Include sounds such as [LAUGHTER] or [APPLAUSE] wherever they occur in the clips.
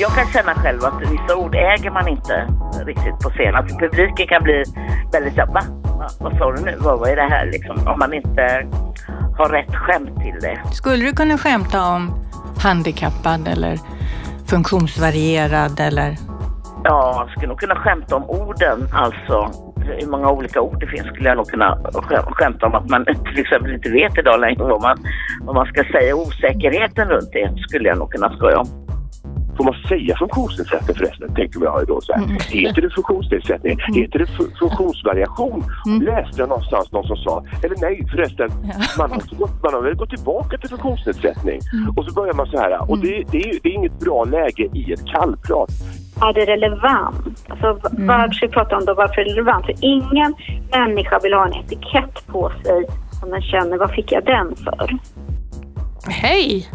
Jag kan känna själv att vissa ord äger man inte riktigt på scen. Att publiken kan bli väldigt så va? va? Vad sa du nu? Vad, vad är det här liksom? Om man inte har rätt skämt till det. Skulle du kunna skämta om handikappad eller funktionsvarierad eller? Ja, jag skulle nog kunna skämta om orden alltså. Hur många olika ord det finns skulle jag nog kunna skä- skämta om att man [LAUGHS] till exempel inte vet idag längre vad man, vad man ska säga. Osäkerheten runt det skulle jag nog kunna skoja om. Får man säga funktionsnedsättning förresten? Tänker jag då så här. Heter det funktionsnedsättning? Heter det fu- funktionsvariation? Läste jag någonstans någon som sa, eller nej förresten, man, har, gått- man har väl gått tillbaka till funktionsnedsättning. Och så börjar man så här, och det, det, är, det är inget bra läge i ett kallprat. är det relevant? Alltså, v- Varför vi pratar om då, varför är det relevant? För ingen människa vill ha en etikett på sig som den känner, vad fick jag den för? Hej!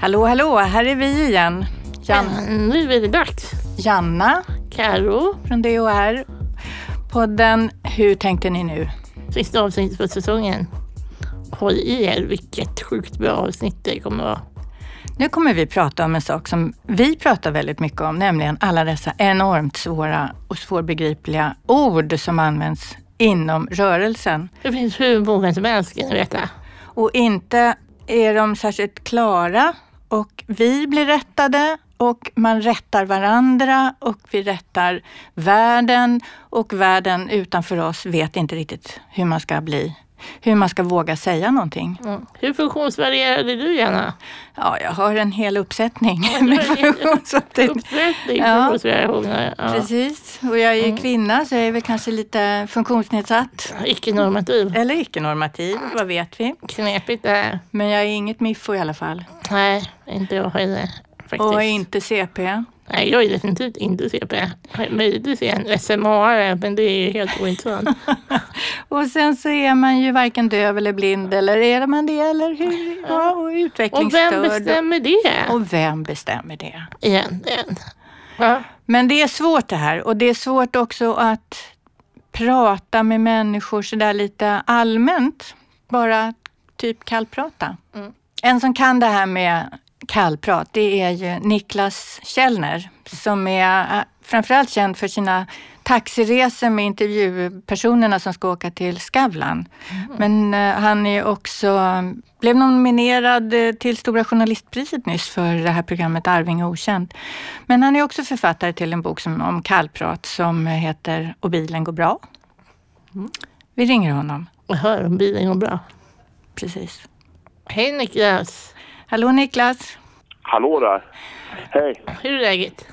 Hallå, hallå, här är vi igen. Jan, Nu är det dags. Janna Karo, från DHR. Podden Hur tänkte ni nu? sista avsnittet på säsongen. Håll i er, vilket sjukt bra avsnitt det kommer vara. Nu kommer vi prata om en sak som vi pratar väldigt mycket om, nämligen alla dessa enormt svåra och svårbegripliga ord som används inom rörelsen. Det finns hur många som helst kan veta. Och inte är de särskilt klara och vi blir rättade och man rättar varandra och vi rättar världen och världen utanför oss vet inte riktigt hur man ska bli, hur man ska våga säga någonting. Mm. Hur är du, Janna? Ja, jag har en hel uppsättning med funktionsvariationer. Uppsättning Ja. funktionsvariationer. Ja. Precis, och jag är ju kvinna så jag är väl kanske lite funktionsnedsatt. Icke-normativ. Eller icke-normativ, vad vet vi? Knepigt det här. Men jag är inget miffo i alla fall. Nej, inte jag heller. Faktiskt. Och inte CP. Nej, jag är definitivt inte CP. Möjligtvis är jag en SMA, men det är helt ointressant. [LAUGHS] Och sen så är man ju varken döv eller blind eller är man det eller hur? Ja, och Och utvecklingsstörd. vem bestämmer det Och vem bestämmer det? egentligen? Ja. Men det är svårt det här och det är svårt också att prata med människor sådär lite allmänt. Bara typ kallprata. Mm. En som kan det här med kallprat, det är ju Niklas Källner som är äh, framförallt känd för sina taxiresor med intervjupersonerna som ska åka till Skavlan. Men eh, han är också, blev nominerad eh, till Stora Journalistpriset nyss för det här programmet Arving okänd. Men han är också författare till en bok som, om kallprat som heter Och bilen går bra. Vi ringer honom. Jag hör bilen går bra. Precis. Hej Niklas! Hallå Niklas! Hallå där! Hej! Hur är läget?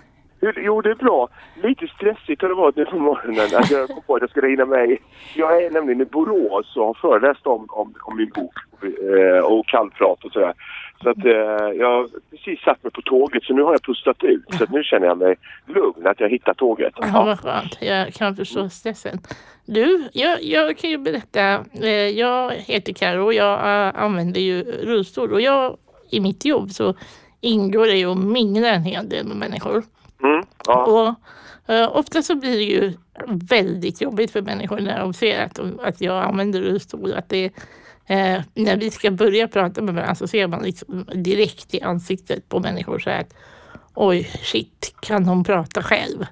Jo, det är bra. Lite stressigt har det varit nu på morgonen. Alltså, jag kom på att jag skulle hinna med. Jag är nämligen i Borås och har föreläst om, om, om min bok eh, och kallprat och sådär. Så att eh, jag har precis satt mig på tåget så nu har jag pustat ut. Så att nu känner jag mig lugn att jag hittar tåget. Ja, vad skönt. Jag kan förstå stressen. Du, jag, jag kan ju berätta. Eh, jag heter Karo och jag eh, använder ju rullstol. Och jag, i mitt jobb så ingår det ju att mingla en hel del med människor. Mm, ja. Och eh, ofta så blir det ju väldigt jobbigt för människor när de ser att, att jag använder rullstol. Att det, eh, när vi ska börja prata med varandra så ser man liksom direkt i ansiktet på människor så att oj, shit, kan hon prata själv?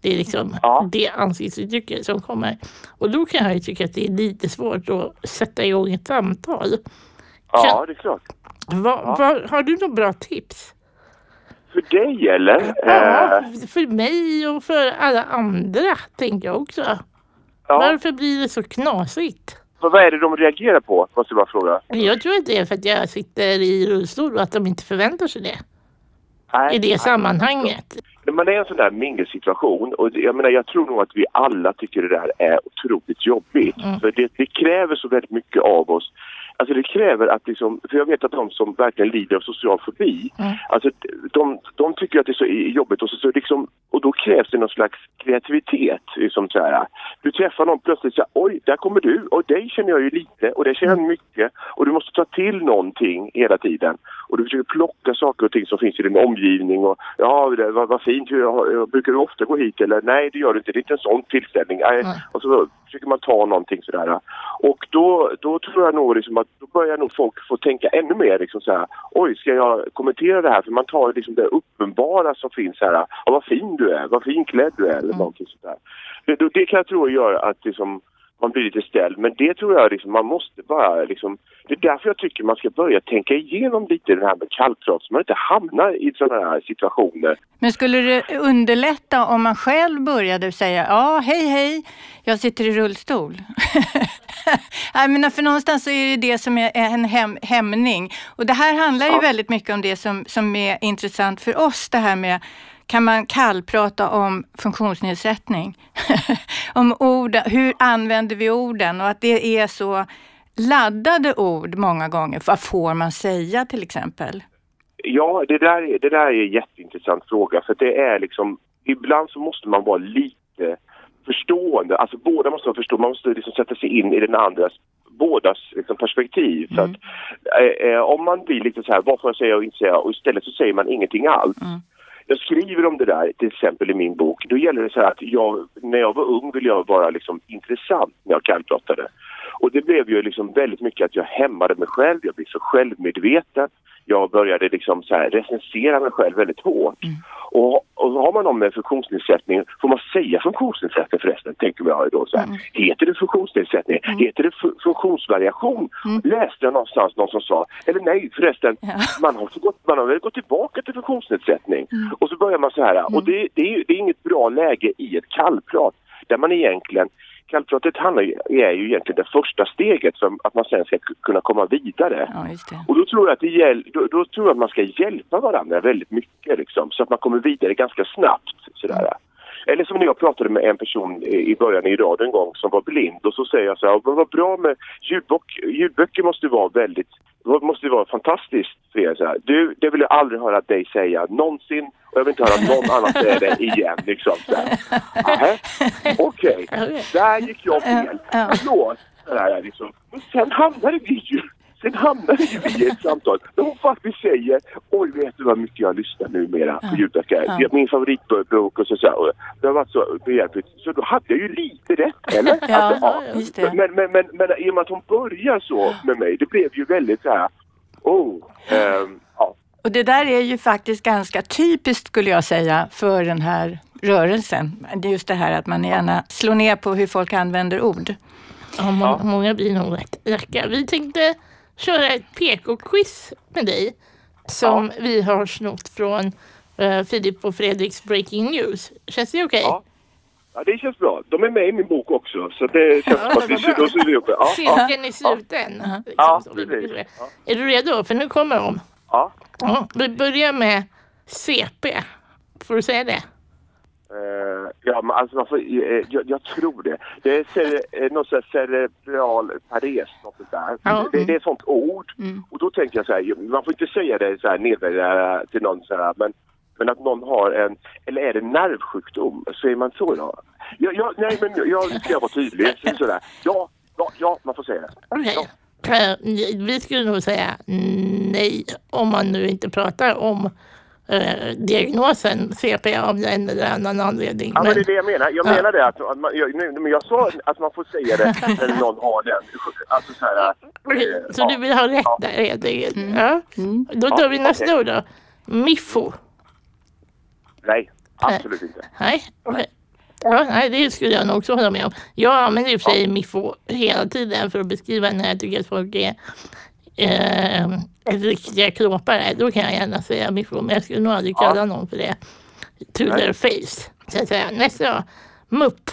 Det är liksom Ja. det ansiktsuttrycket som kommer. Och då kan jag ju tycka att det är lite svårt att sätta igång ett samtal. ja, det är klart. Va, va, har du några bra tips? För dig eller? Ja, Eh, för mig och för alla andra tänker jag också. ja. Varför blir det så knasigt? För vad är det de reagerar på? Måste jag bara fråga. Jag tror att det är för att jag sitter i rullstol och att de inte förväntar sig det Nej, i det nej. sammanhanget. Men man är i en sån där mingelsituation och jag menar jag tror nog att vi alla tycker det där är otroligt jobbigt. Mm. För det, det kräver så väldigt mycket av oss. Alltså det kräver att liksom, för jag vet att de som verkligen lider av social fobi, Mm. alltså de, de tycker att det är så jobbigt och, så, så liksom, och då krävs det någon slags kreativitet. Liksom så här. Du träffar någon plötsligt så här, oj, där kommer du och dig känner jag ju lite och det känner jag mycket och du måste ta till någonting hela tiden. Och du försöker plocka saker och ting som finns i din omgivning och ja, det, vad, vad fint, hur, brukar du ofta gå hit eller nej det gör du inte, det är inte en sån tillställning. Nej. Mm. Och så försöker man ta någonting sådär. Och då, då tror jag nog liksom att då börjar nog folk få tänka ännu mer liksom så här, oj ska jag kommentera det här? För man tar liksom det uppenbara som finns här, ja, vad fin du är, vad fin klädd du är eller mm. någonting sådär. Det, det kan jag tro gör att liksom man blir lite ställd. Men det tror jag liksom, man måste bara liksom, det är därför jag tycker man ska börja tänka igenom lite det här med kallprat så man inte hamnar i sådana här situationer. Men skulle det underlätta om man själv började säga ja, hej hej, jag sitter i rullstol. [LAUGHS] jag menar, för någonstans så är det det som är en häm hämning. Och det här handlar ju ja. väldigt mycket om det som, som är intressant för oss, det här med kan man kallprata om funktionsnedsättning. [LAUGHS] om ord, hur använder vi orden och att det är så laddade ord många gånger. Vad får man säga till exempel? Ja, det där, är, det där är en jätteintressant fråga för det är liksom, ibland så måste man vara lite förstående, alltså båda måste vara förstå, man måste liksom sätta sig in i den andras bådas liksom, perspektiv. Mm. Så att, eh, eh, om man blir lite så här, vad får jag säga och inte säga och istället så säger man ingenting alls. Mm jag skriver om det där till exempel i min bok. Då gäller det så här att jag, när jag var ung ville jag vara liksom intressant när jag kallpratade. Och det blev ju liksom väldigt mycket att jag hämmade mig själv, jag blev så självmedveten jag började liksom så här recensera mig själv väldigt hårt. Mm. Och, och har man någon med funktionsnedsättning, får man säga funktionsnedsättning förresten, tänker jag då så här. Mm. Heter det funktionsnedsättning? Mm. Heter det funktionsvariation? Mm. Läste jag någonstans någon som sa, eller nej förresten, ja. man, har gått, man har väl gått tillbaka till funktionsnedsättning. Mm. Och så börjar man så här, och mm. det, det, är, det är inget bra läge i ett kallprat där man egentligen Kallpratet handlar är ju egentligen det första steget för att man sen ska kunna komma vidare. Ja, och då tror, jag att det gäll, då, då, tror jag att man ska hjälpa varandra väldigt mycket liksom, så att man kommer vidare ganska snabbt. Sådär. Mm. Eller som när jag pratade med en person i början i radion en gång som var blind och så säger jag så här, vad bra med ljudböcker, ljudböcker måste vara väldigt, måste vara fantastiskt. Säger så här. Du, det vill jag aldrig höra dig säga någonsin och jag vill inte höra någon annan säga det igen liksom. Okej, [LAUGHS] okay. där gick jag fel. Förlåt. Liksom. Men sen hamnade vi ju Sen hamnade vi i ett samtal där hon faktiskt säger Oj, vet du vad mycket jag lyssnar numera på ljudböcker. Ja. Min favoritbok och så, så Det har varit så behjälpligt. Så då hade jag ju lite rätt, eller? [LAUGHS] ja, alltså, ja. Just det. Men, men, men, men i och med att hon börjar så med mig, det blev ju väldigt så här Oh, um, ja. Och det där är ju faktiskt ganska typiskt skulle jag säga för den här rörelsen. Det är just det här att man gärna slår ner på hur folk använder ord. Ja, må många blir nog rätt Vi tänkte köra ett PK-quiz med dig som ja. vi har snott från uh, Filip och Fredriks Breaking News. Känns det okej? Okay? Ja. ja. det känns bra. De är med i min bok också så det känns som att vi syr ihop ja. Cirkeln är sluten. Ja. Liksom, ja, precis. Är du redo? För nu kommer de. Ja. ja. Vi börjar med CP. Får du säga det? Uh, ja, men alltså uh, jag, jag, tror det. Det är cere, uh, något sånt cerebral pares, något sånt där. Mm. Det, det, är ett sånt ord. Mm. Och då tänker jag så här, man får inte säga det så här nedvärderande till någon så här, men, men att någon har en, eller är det nervsjukdom? Säger man så då? Ja, ja, nej, men jag, jag ska vara tydlig. Så där. Ja, ja, ja, man får säga det. Okay. Ja. Vi skulle nog säga nej om man nu inte pratar om eh, diagnosen CP av en eller annan anledning. Ja, men, men det är det jag menar. Jag ja. menar det att, att man, jag, men jag sa att man får säga det när någon har den. Alltså så här, eh, så ja. du vill ha rätt ja. där helt enkelt? Mm. Ja. Mm. Då tar vi nästa okay. ord då. Miffo. Nej, absolut inte. Nej. nej. Ja, nej, det skulle jag nog också hålla med om. Jag använder i och för sig Miffo hela tiden för att beskriva när jag tycker att folk är eh, riktiga klåpare, då kan jag gärna säga mission. Men jag skulle nog aldrig kalla ja. någon för det. To their face. Så att säga. Nästa då. Mupp.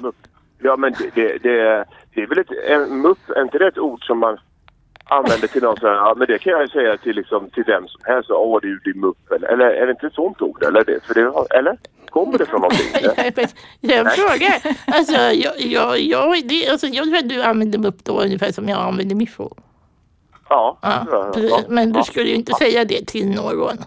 Mupp. Ja men det, det, det, det är väl ett, en mupp, är inte det ett ord som man använder till någon sån här, ja men det kan jag säga till liksom till vem som helst, åh du din mupp eller, eller är det inte ett sånt ord eller? Det, för det, eller? Kommer det från någonting? [LAUGHS] jag frågar, [LAUGHS] alltså jag, jag, jag, det, alltså jag tror att du använder mupp då ungefär som jag använder miffo. Ja, ja. Men du skulle ju inte säga det till någon.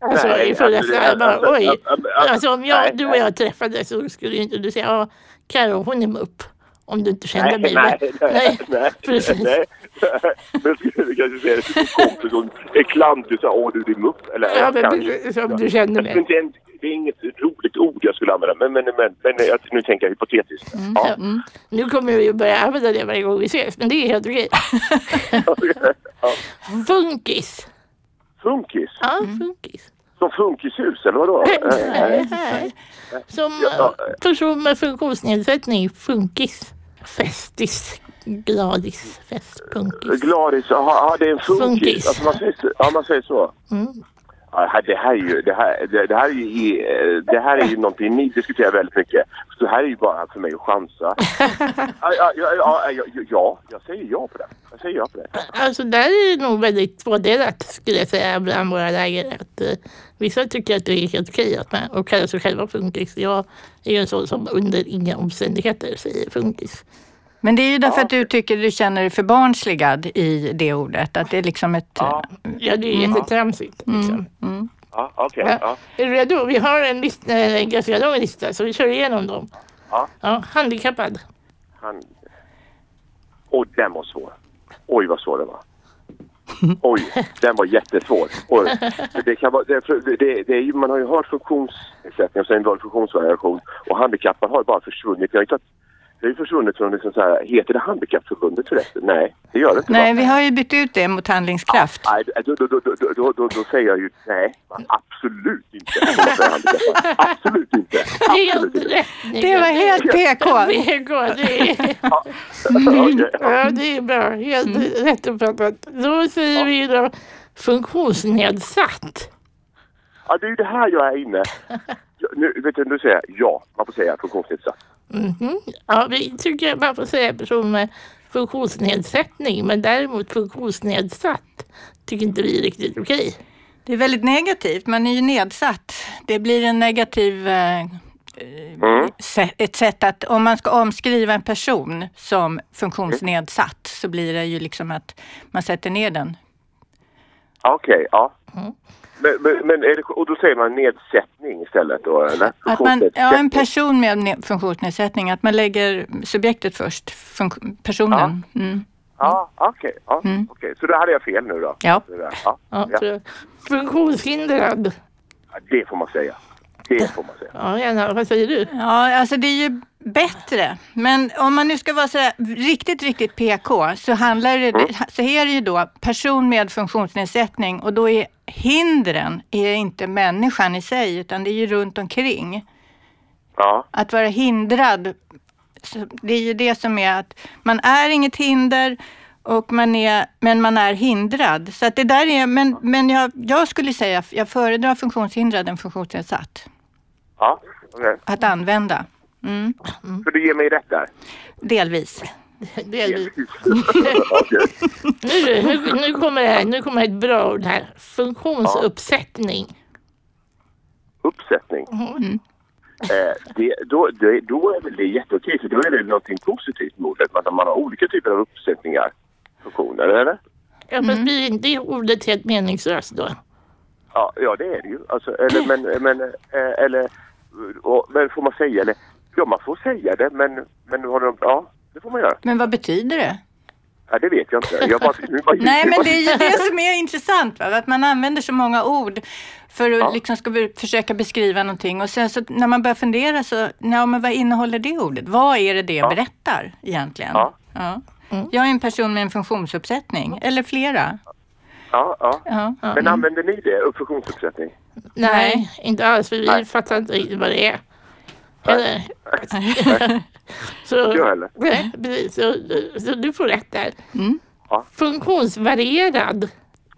Alltså nej, i fulla alltså, bara, oj. Alltså om jag, nej, du och jag träffades så skulle ju inte du säga, ja, Karo hon är mupp. Om du inte kände mig. Nej, nej, nej, nej, precis. Nej. Men skulle du kanske är det som kompis som är klantig så åh du din muff. Eller Ja, men kanske. som du Jag mig. Det är inget roligt ord jag skulle använda men, men, men, men nu tänker jag hypotetiskt. Ja. Nu kommer vi att börja använda det varje gång vi ses, men det är helt okej. [LAUGHS] ja. Funkis. Funkis? Ja, funkis. Som funkishus eller vadå? Nej, nej. Som Ja, eh, person med funktionsnedsättning, funkis. Festis, gladis, festpunkis. Gladis, ja ja, det är en funkis. Funkis. Alltså man, säger, så- ja, man säger så. Mm. Ja, det här är ju, det här, det, det här är ju, det här är ju någonting ni diskuterar väldigt mycket. Så det här är ju bara för mig att chansa. [LAUGHS] Ja, ja, ja, ja, ja, ja, jag säger ja på det. Jag säger ja på det. Alltså där är det nog väldigt tvådelat skulle jag säga bland våra läger. Att, eh, vissa tycker att det är helt okej att man och kallar sig själva funkis. Jag är ju en sån som under inga omständigheter säger funkis. Men det är ju därför att du tycker du känner dig förbarnsligad i det ordet. Att det är liksom ett... Ja, Ja, det är jättetramsigt. Liksom. ja okej. Ja. ja. Är du redo? Vi har en, lista, en ganska lång lista så vi kör igenom dem. Ja. Ja, handikappad. Han... Oj, den var svår. Oj, vad svår den var. [LAUGHS] Oj, den var jättesvår. Oj. Det kan vara, det, det, det, det är ju, man har ju hört funktionsnedsättning och sen var det funktionsvariation och handikappad har ju bara försvunnit. Jag har tagit, det är ju försvunnit från liksom så här, heter det Handikappförbundet förresten? Nej, det gör det inte. Nej, va? vi har ju bytt ut det mot handlingskraft. Nej, då, då, då, då, då, då, då säger jag ju nej, absolut inte. Absolut inte. Helt Absolut inte. rätt. Det var helt PK. PK, det är, [LAUGHS] Okej, ja. ja, det är bra. Helt rätt uppfattat. Då säger vi då funktionsnedsatt. Ja, det är ju det här jag är inne. [LAUGHS] Ja, Nu, vet du, nu säger jag ja, man får säga funktionsnedsatt. Mhm. Ja, vi tycker att man får säga person med funktionsnedsättning, men däremot funktionsnedsatt tycker inte vi är riktigt okej. Det är väldigt negativt. Man är ju nedsatt. Det blir en negativ... Eh, eh, sä- ett sätt att om man ska omskriva en person som funktionsnedsatt så blir det ju liksom att man sätter ner den. Okej, ja. Mm. Men, men, men är det, och då säger man nedsättning istället då eller? Att man, ja, en person med ne- funktionsnedsättning, att man lägger subjektet först, personen. Mm. Ja, okej. ja, Mm. okej. Så då hade jag fel nu då? Ja. Ja, Ja, ja. Funktionshindrad. Ja, det får man säga. Det får man säga. Ja. Vad säger du? Ja, alltså det är ju bättre. Men om man nu ska vara sådär riktigt, riktigt PK så handlar det, så är det ju då person med funktionsnedsättning och då är hindren är inte människan i sig utan det är ju runt omkring. Ja, Att vara hindrad, det är ju det som är att man är inget hinder och man är, men man är hindrad. Så att det där är, men, men jag, jag skulle säga, jag föredrar funktionshindrad än funktionsnedsatt ja. okej. att använda. Mm, Så du ger mig rätt där? delvis. [LAUGHS] Delvis. [LAUGHS] Nu, nu, nu, kommer det här, nu kommer ett bra ord här. Funktionsuppsättning. Uppsättning. Mm. Eh, det, då, det, då är väl det jätteokej för då är det någonting positivt med ordet. Att man har olika typer av uppsättningar. Funktioner, eller? Ja, fast blir inte det ordet helt meningslöst då? Ja, ja det är det ju. Alltså, eller, men, men, eh, eller, och, men får man säga det? Ja, man får säga det, men, men har de, ja, det får man göra. Men vad betyder det? Ja, det vet jag inte. Jag bara, bara, [LAUGHS] Nej, men det är ju det som är intressant, va? att man använder så många ord för att Ja. liksom ska försöka beskriva någonting och sen så när man börjar fundera så, ja, men vad innehåller det ordet? Vad är det det Ja. berättar egentligen? Ja. Ja. Jag är en person med en funktionsuppsättning, eller flera. Ja, ja. Ja. Men använder ni det? Upp- Funktionsuppsättning? Nej, inte alls, för vi Nej. fattar inte riktigt vad det är. Eller? [LAUGHS] Så, Jag heller. nej, precis. Så, så du får rätt där. Mm. Ja. Funktionsvarierad.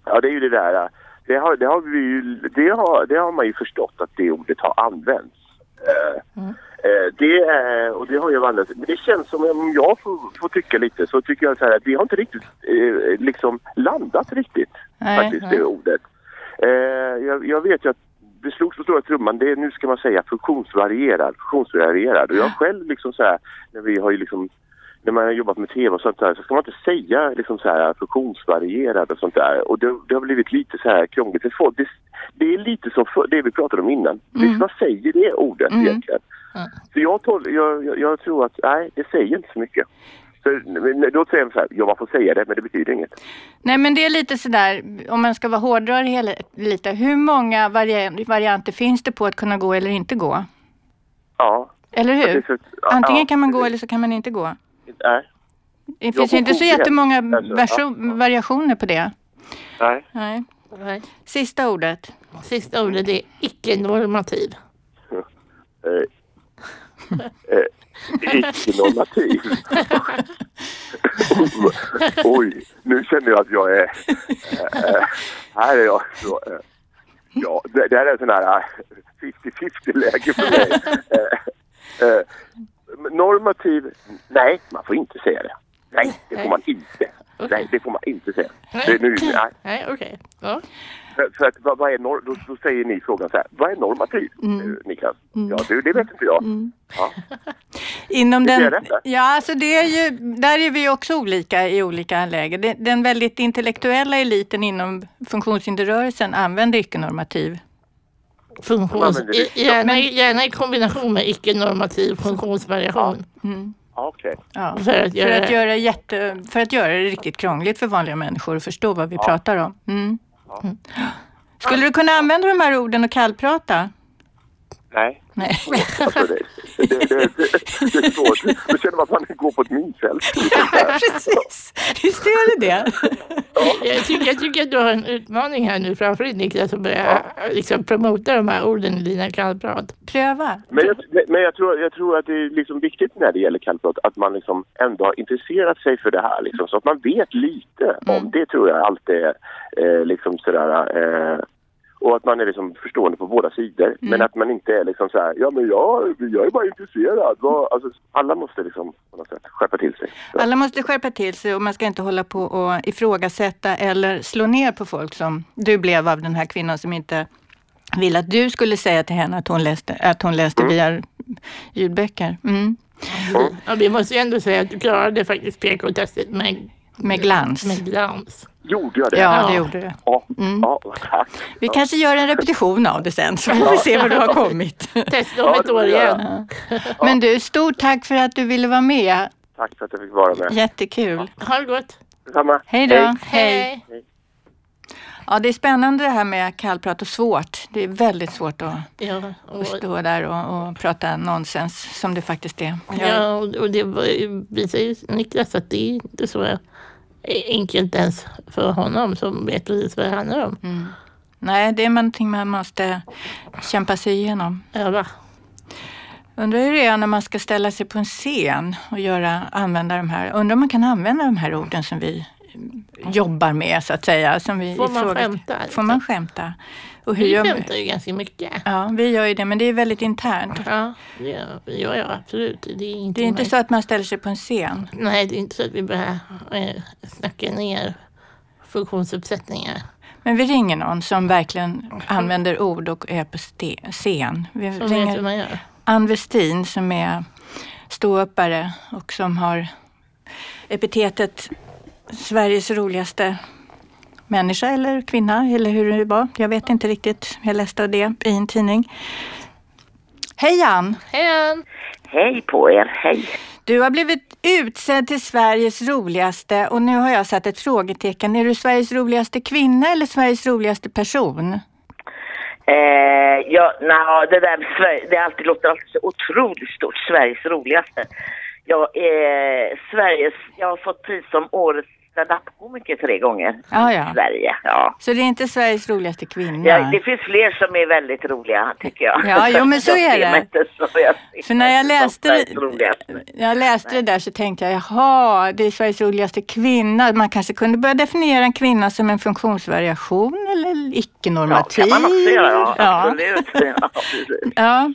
Ja, det är ju det där. Det har, det har, vi ju, det har, det har man ju förstått att det ordet har använts. Eh, eh, det, är, och det har ju använts. Men det känns som, om jag får, får tycka lite, så tycker jag så här att det har inte riktigt eh, liksom landat riktigt. Nej, faktiskt, nej. det ordet. Jag, jag vet ju att det slogs på stora trumman, det är, nu ska man säga funktionsvarierad, funktionsvarierad. Och jag själv liksom så här, när vi har ju liksom när man har jobbat med tv och sånt där så ska man inte säga liksom så här funktionsvarierad och sånt där. Och det, det har blivit lite så här krångligt för folk. Det, det är lite som för, det vi pratade om innan. Mm. Vad säger det ordet Mm. egentligen? Så jag, tol, jag, jag, jag tror att nej, det säger inte så mycket. Men då säger de så här, ja man får säga det men det betyder inget. Nej men det är lite sådär, om man ska vara hårdrarig hela, lite. Hur många vari varianter finns det på att kunna gå eller inte gå? Ja. Eller hur? så- ja, Antingen ja, kan man gå eller så kan man inte gå. Nej. Det finns inte så jättemånga Alltså, variationer på det. Nej. Nej. Nej. Sista ordet. Sista ordet är icke-normativ. [LAUGHS] Eh, eh, Icke-normativ. Oj, nu känner jag att jag är... Äh, här är jag så... Äh, ja, det, det här är en sån här eh, 50-50 läge för mig. Äh, eh, normativ... Nej, man får inte säga det. Nej, det får man inte. Nej, det får man inte säga. Nu, [CLEARS THROAT] nej. Nej, okej. Ja. För, för att, vad, vad är nor- då, då säger ni frågan så här, vad är normativ, Mm. eh, Niklas? Ja, det, det vet inte jag. Ja. [LAUGHS] Inom den, ja, alltså det är ju, där är vi också olika i olika läger. Den väldigt intellektuella eliten inom funktionshinderrörelsen använder icke-normativ. Funktions, gärna, gärna i kombination med icke-normativ funktionsvariation. Ja, Okej. Ja. För att För göra att, göra jätte, för att göra det riktigt krångligt för vanliga människor att förstå vad vi pratar om. Mm. Mm. Skulle du kunna använda de här orden och kallprata? Nej. Nej. [LAUGHS] Alltså det, det, det, det, det är svårt. Då känner man att man går på ett minfält. [LAUGHS] Precis, visst är det det? Jag tycker, jag tycker att du har en utmaning här nu framför dig Niklas att börja liksom, promota de här orden i dina kallprat. Pröva. Men, jag, men jag, tror, jag tror att det är liksom viktigt när det gäller kallprat att man liksom ändå har intresserat sig för det här. Liksom, så att man vet lite om det tror jag alltid är eh, liksom sådär, eh, och att man är liksom förstående på båda sidor. Men att man inte är liksom så här, ja men jag, jag är bara intresserad. Alltså, alla måste liksom på något sätt skärpa till sig. Så. Alla måste skärpa till sig och man ska inte hålla på och ifrågasätta eller slå ner på folk som du blev av den här kvinnan som inte ville att du skulle säga till henne att hon läste, att hon läste via ljudböcker. Mm. Ja, vi måste ju ändå säga att du klarade faktiskt PK-testet med, Med glans. med glans. Gjorde jag det? Ja, det Ja. gjorde du. Ja, ja tack. Vi kanske gör en repetition av det sen så får vi se var du har kommit. Testa om Ja, ett år igen. Men du, stort tack för att du ville vara med. Tack för att jag fick vara med. Jättekul. Ha det gott. Detsamma. Hej då. Hej. Ja, det är spännande det här med kallprat och svårt. Det är väldigt svårt att, Ja, att och, stå där och, och prata nonsens som det faktiskt är. Jag, ja, och det visar ju Niklas att det är inte så enkelt ens för honom som vet precis vad det handlar om. Nej, det är någonting man måste kämpa sig igenom. Öva. Undrar hur det är när man ska ställa sig på en scen och göra, använda de här, undrar om man kan använda de här orden som vi jobbar med så att säga. Som vi Får man ifrågasätter. skämta, Får man skämta? Och hur Vi skämtar ju ganska mycket. Ja, vi gör ju det, men det är väldigt internt. Ja, det gör ja, ja, absolut. Det är inte, Det är inte så att man ställer sig på en scen. Nej, det är inte så att vi börjar eh, snacka ner funktionsuppsättningar. Men vi ringer någon som verkligen använder ord och är på scen. Vi Som vet hur ringer man gör. Ann Westin som är ståuppare och som har epitetet Sveriges roligaste människa eller kvinna eller hur det var. Jag vet inte riktigt. Jag läste det i en tidning. Hej Ann! Hej Ann! Hej på er, hej. Du har blivit utsedd till Sveriges roligaste och nu har jag satt ett frågetecken. Är du Sveriges roligaste kvinna eller Sveriges roligaste person? Eh, ja, na, det där det alltid låter alltid så otroligt stort, Sveriges roligaste. Jag är Sveriges, jag har fått pris som årets standup-komiker tre gånger Ja, i ja. Sverige. Ja. Så det är inte Sveriges roligaste kvinna? Ja, det finns fler som är väldigt roliga tycker jag. Ja, jo, men så är det. [LAUGHS] inte så, jag För när jag läste, jag läste det där så tänkte jag, jaha, det är Sveriges roligaste kvinna. Man kanske kunde börja definiera en kvinna som en funktionsvariation eller Ja, icke-normativ. kan man också göra, ja, ja. absolut. [LAUGHS] Ja. Ja.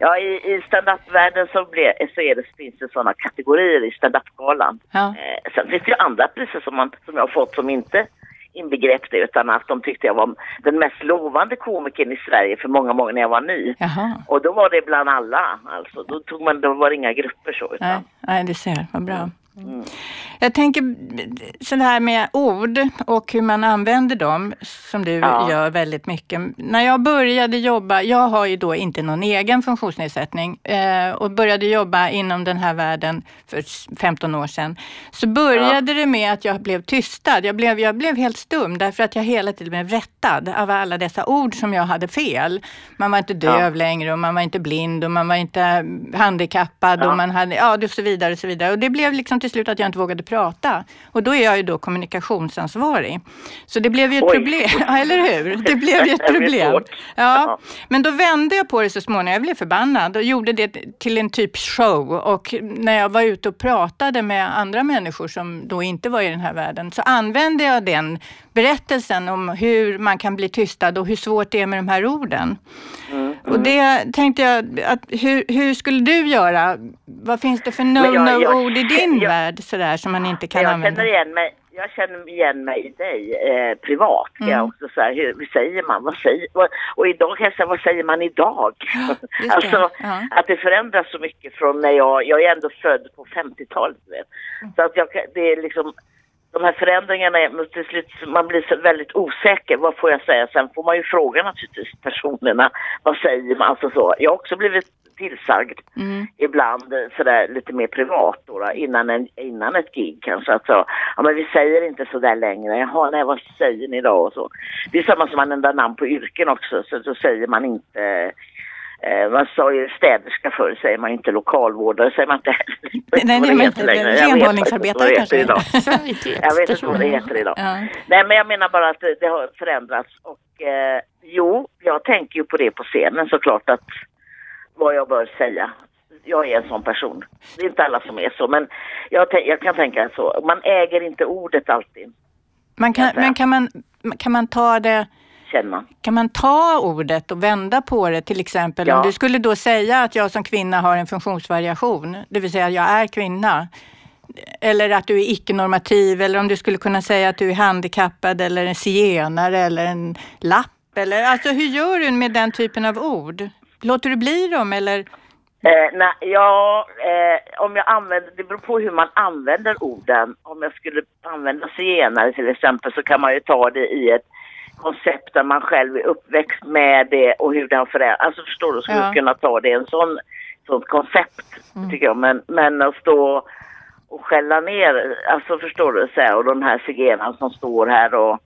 Ja, i, i standup-världen så, blir, så är det, finns det sådana kategorier i standup-galan. Ja. Eh, sen finns det ju andra priser som, man, som jag har fått som inte inbegrep det utan att de tyckte jag var den mest lovande komikern i Sverige för många, många när jag var ny. Jaha. Och då var det bland alla, alltså. Då, tog man, då var det inga grupper så. Utan, Nej, nej, du ser, vad bra. Mm. Jag tänker så här med ord och hur man använder dem, som du ja. gör väldigt mycket. När jag började jobba, jag har ju då inte någon egen funktionsnedsättning eh, och började jobba inom den här världen för 15 år sedan, så började ja. det med att jag blev tystad. Jag blev, jag blev helt stum därför att jag hela tiden blev rättad av alla dessa ord som jag hade fel. Man var inte döv ja. längre och man var inte blind och man var inte handikappad och man hade, ja, och så vidare och så vidare. Och det blev liksom till slut att jag inte vågade prata. Och då är jag ju då kommunikationsansvarig. Så det blev ju ett Oj. problem, [LAUGHS] eller hur? Det blev ju ett [LAUGHS] problem. Ja. Men då vände jag på det så småningom. Jag blev förbannad och gjorde det till en typ show. Och när jag var ute och pratade med andra människor som då inte var i den här världen så använde jag den berättelsen om hur man kan bli tystad och hur svårt det är med de här orden. Mm. Mm. Och det tänkte jag, att hur, hur skulle du göra? Vad finns det för no-no-ord i din jag, värld sådär som man inte kan jag använda? Känner igen mig, jag känner igen mig i dig eh, privat. Mm. Jag också så här, hur, hur, säger man? Vad säger, vad, och idag kan jag säga, vad säger man idag? [GASPS] [LAUGHS] alltså ja. att det förändras så mycket från när jag, jag är ändå född på 50-talet. Mm. Så att jag, det är liksom de här förändringarna, till slut, man blir så väldigt osäker. Vad får jag säga? Sen får man ju fråga naturligtvis personerna. Vad säger man? Alltså så. Jag har också blivit tillsagd mm. ibland sådär lite mer privat då, då, innan, en, innan ett gig kanske. Alltså, ja men vi säger inte sådär längre. Jaha, nej vad säger ni då? Och så. Det är samma som man ändrar namn på yrken också. Så då säger man inte Eh, man sa ju städerska förr, säger man inte lokalvårdare, säger man inte heller. Nej, nej men renhållningsarbetare kanske? Idag. jag vet inte vad det heter idag. Ja. Nej, men jag menar bara att det, det har förändrats och eh, jo, jag tänker ju på det på scenen såklart att vad jag bör säga. Jag är en sån person. Det är inte alla som är så, men jag, jag kan tänka så. Man äger inte ordet alltid. Man kan, men kan man, kan man ta det känner man. Kan man ta ordet och vända på det till exempel? Ja. Om du skulle då säga att jag som kvinna har en funktionsvariation, det vill säga att jag är kvinna. Eller att du är icke-normativ eller om du skulle kunna säga att du är handikappad eller en zigenare eller en lapp. Eller, alltså hur gör du med den typen av ord? Låter du bli dem eller? Eh, nej, ja, eh, om jag använder, det beror på hur man använder orden. Om jag skulle använda zigenare till exempel så kan man ju ta det i ett koncept där man själv är uppväxt med det och hur det har förändrats. Alltså förstår du, skulle ja. kunna ta det en sån, sånt koncept mm. tycker jag. Men, men att stå och skälla ner, alltså förstår du, så här, och de här zigenarna som står här och,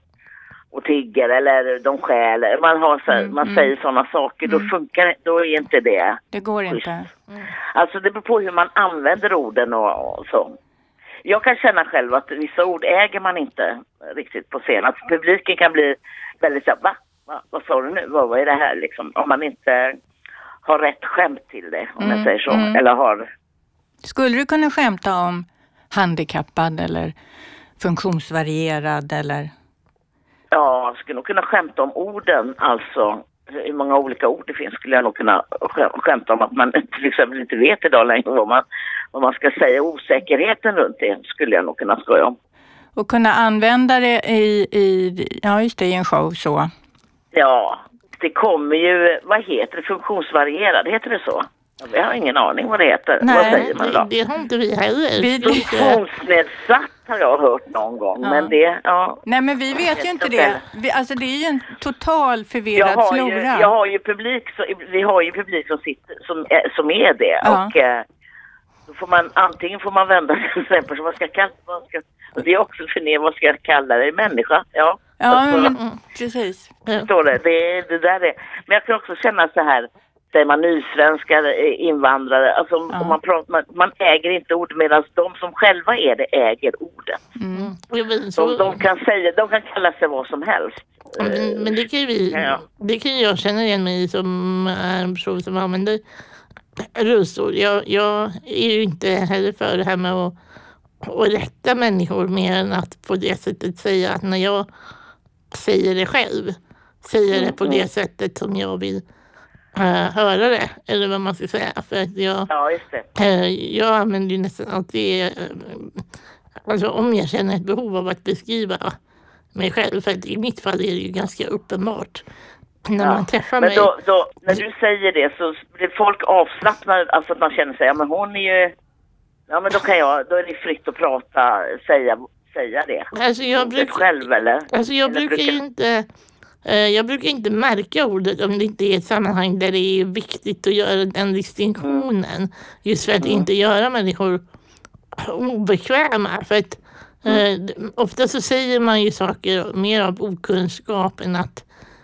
och tigger eller de stjäl, man, har så mm, man mm. säger sådana saker, då mm. funkar då är inte det Det går just. inte. Mm. Alltså det beror på hur man använder orden och, och så jag kan känna själv att vissa ord äger man inte riktigt på scen. Att publiken kan bli väldigt så va? va? Vad sa du nu? Vad, vad är det här liksom? Om man inte har rätt skämt till det, om mm, jag säger så. Mm. Eller har... Skulle du kunna skämta om handikappad eller funktionsvarierad eller? Ja, jag skulle nog kunna skämta om orden, alltså hur många olika ord det finns skulle jag nog kunna skämta om att man [LAUGHS] till exempel inte vet idag längre vad man, vad man ska säga. Osäkerheten runt det skulle jag nog kunna skoja om. Och kunna använda det i, i, ja just det, i en show så? Ja, det kommer ju, vad heter det, funktionsvarierad, heter det så? Jag har ingen aning vad det heter. Nej, vad säger man då? Det har inte vi heller. Funktionsnedsatt har jag hört någon gång. Ja. Men det, ja. Nej men vi vet ju inte det. Vi, alltså det är ju en total förvirrad flora. Ju, jag har ju publik, så, vi har ju publik som, sitter, som, är, som är det. Ja. Och eh, då får man, antingen får man vända sig till personen, vad ska jag kalla vad ska, och det är också för ner, vad ska jag kalla dig, människa? Ja, ja alltså, men, mm, precis. Förstår det, det, det där är, men jag kan också känna så här, säger man nysvenskar, eh, invandrare, alltså ja. man, pratar, man, man, äger inte ord medan de som själva är det äger ordet. Mm. De, de, kan säga, de kan kalla sig vad som helst. Men, men det kan ju vi, ja. det kan jag känna igen mig som är en person som använder rullstol. Jag, jag är ju inte heller för det här med att, att rätta människor mer än att på det sättet säga att när jag säger det själv, säger det på det mm. sättet som jag vill äh, höra det, eller vad man ska säga. För att jag, ja. Äh, jag använder ju nästan alltid, äh, alltså om jag känner ett behov av att beskriva mig själv, för i mitt fall är det ju ganska uppenbart när ja. man träffar men mig. Då, då, när du säger det så blir folk avslappnade, alltså att man känner sig, ja men hon är ju Ja men då kan jag, då är det fritt att prata, säga, säga det. Alltså jag brukar, själv eller? alltså jag Eller brukar ju inte eh, jag brukar inte märka ordet om det inte är ett sammanhang där det är viktigt att göra den distinktionen. Just för att inte göra människor obekväma. För att eh, ofta så säger man ju saker mer av okunskap än att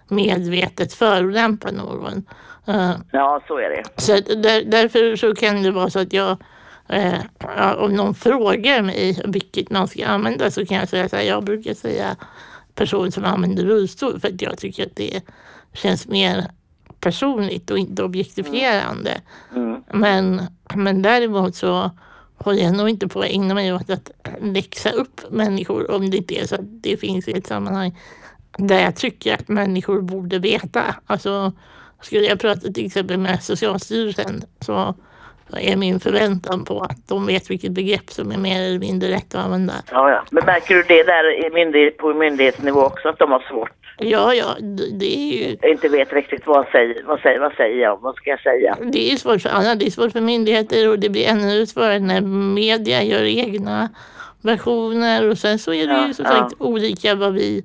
medvetet förolämpa någon. Eh, Ja, så är det. så där, därför så kan det vara så att jag, eh, om någon frågar mig vilket man ska använda så kan jag säga så här, jag brukar säga person som använder rullstol för att jag tycker att det känns mer personligt och inte objektifierande. Mm. Men, men däremot så håller jag nog inte på att ägna mig åt att läxa upp människor om det inte är så att det finns i ett sammanhang där jag tycker att människor borde veta. Alltså, skulle jag prata till exempel med Socialstyrelsen så är min förväntan på att de vet vilket begrepp som är mer eller mindre rätt att använda. Ja, ja. Men märker du det där i myndighet, på myndighetsnivå också, att de har svårt? Ja, ja, det det är ju Inte vet riktigt vad säger, vad säger, vad säger jag, vad ska jag säga? det är svårt för alla. Det är svårt för myndigheter och det blir ännu svårare när media gör egna versioner och sen så är det Ja, ju som ja. sagt olika vad vi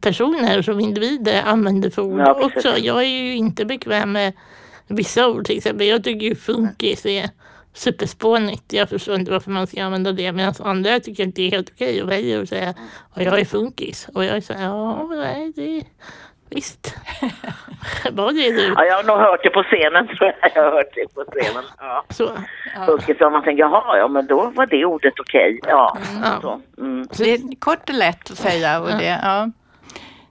personer som individer använder för ord Ja, också. Jag är ju inte bekväm med vissa ord till exempel. Jag tycker ju funkis är superspånigt. Jag förstår inte varför man ska använda det medan andra tycker att det är helt okej och väljer att säga och jag är funkis. Och jag är så här, ja, nej, det visst. [LAUGHS] Vad är du? Ja, jag har nog hört det på scenen tror jag. Jag har hört det på scenen. Ja. Så, om man tänker, jaha, ja men då var det ordet okej. Ja, Ja. så. Mm. Det är kort och lätt att säga. Och det, ja.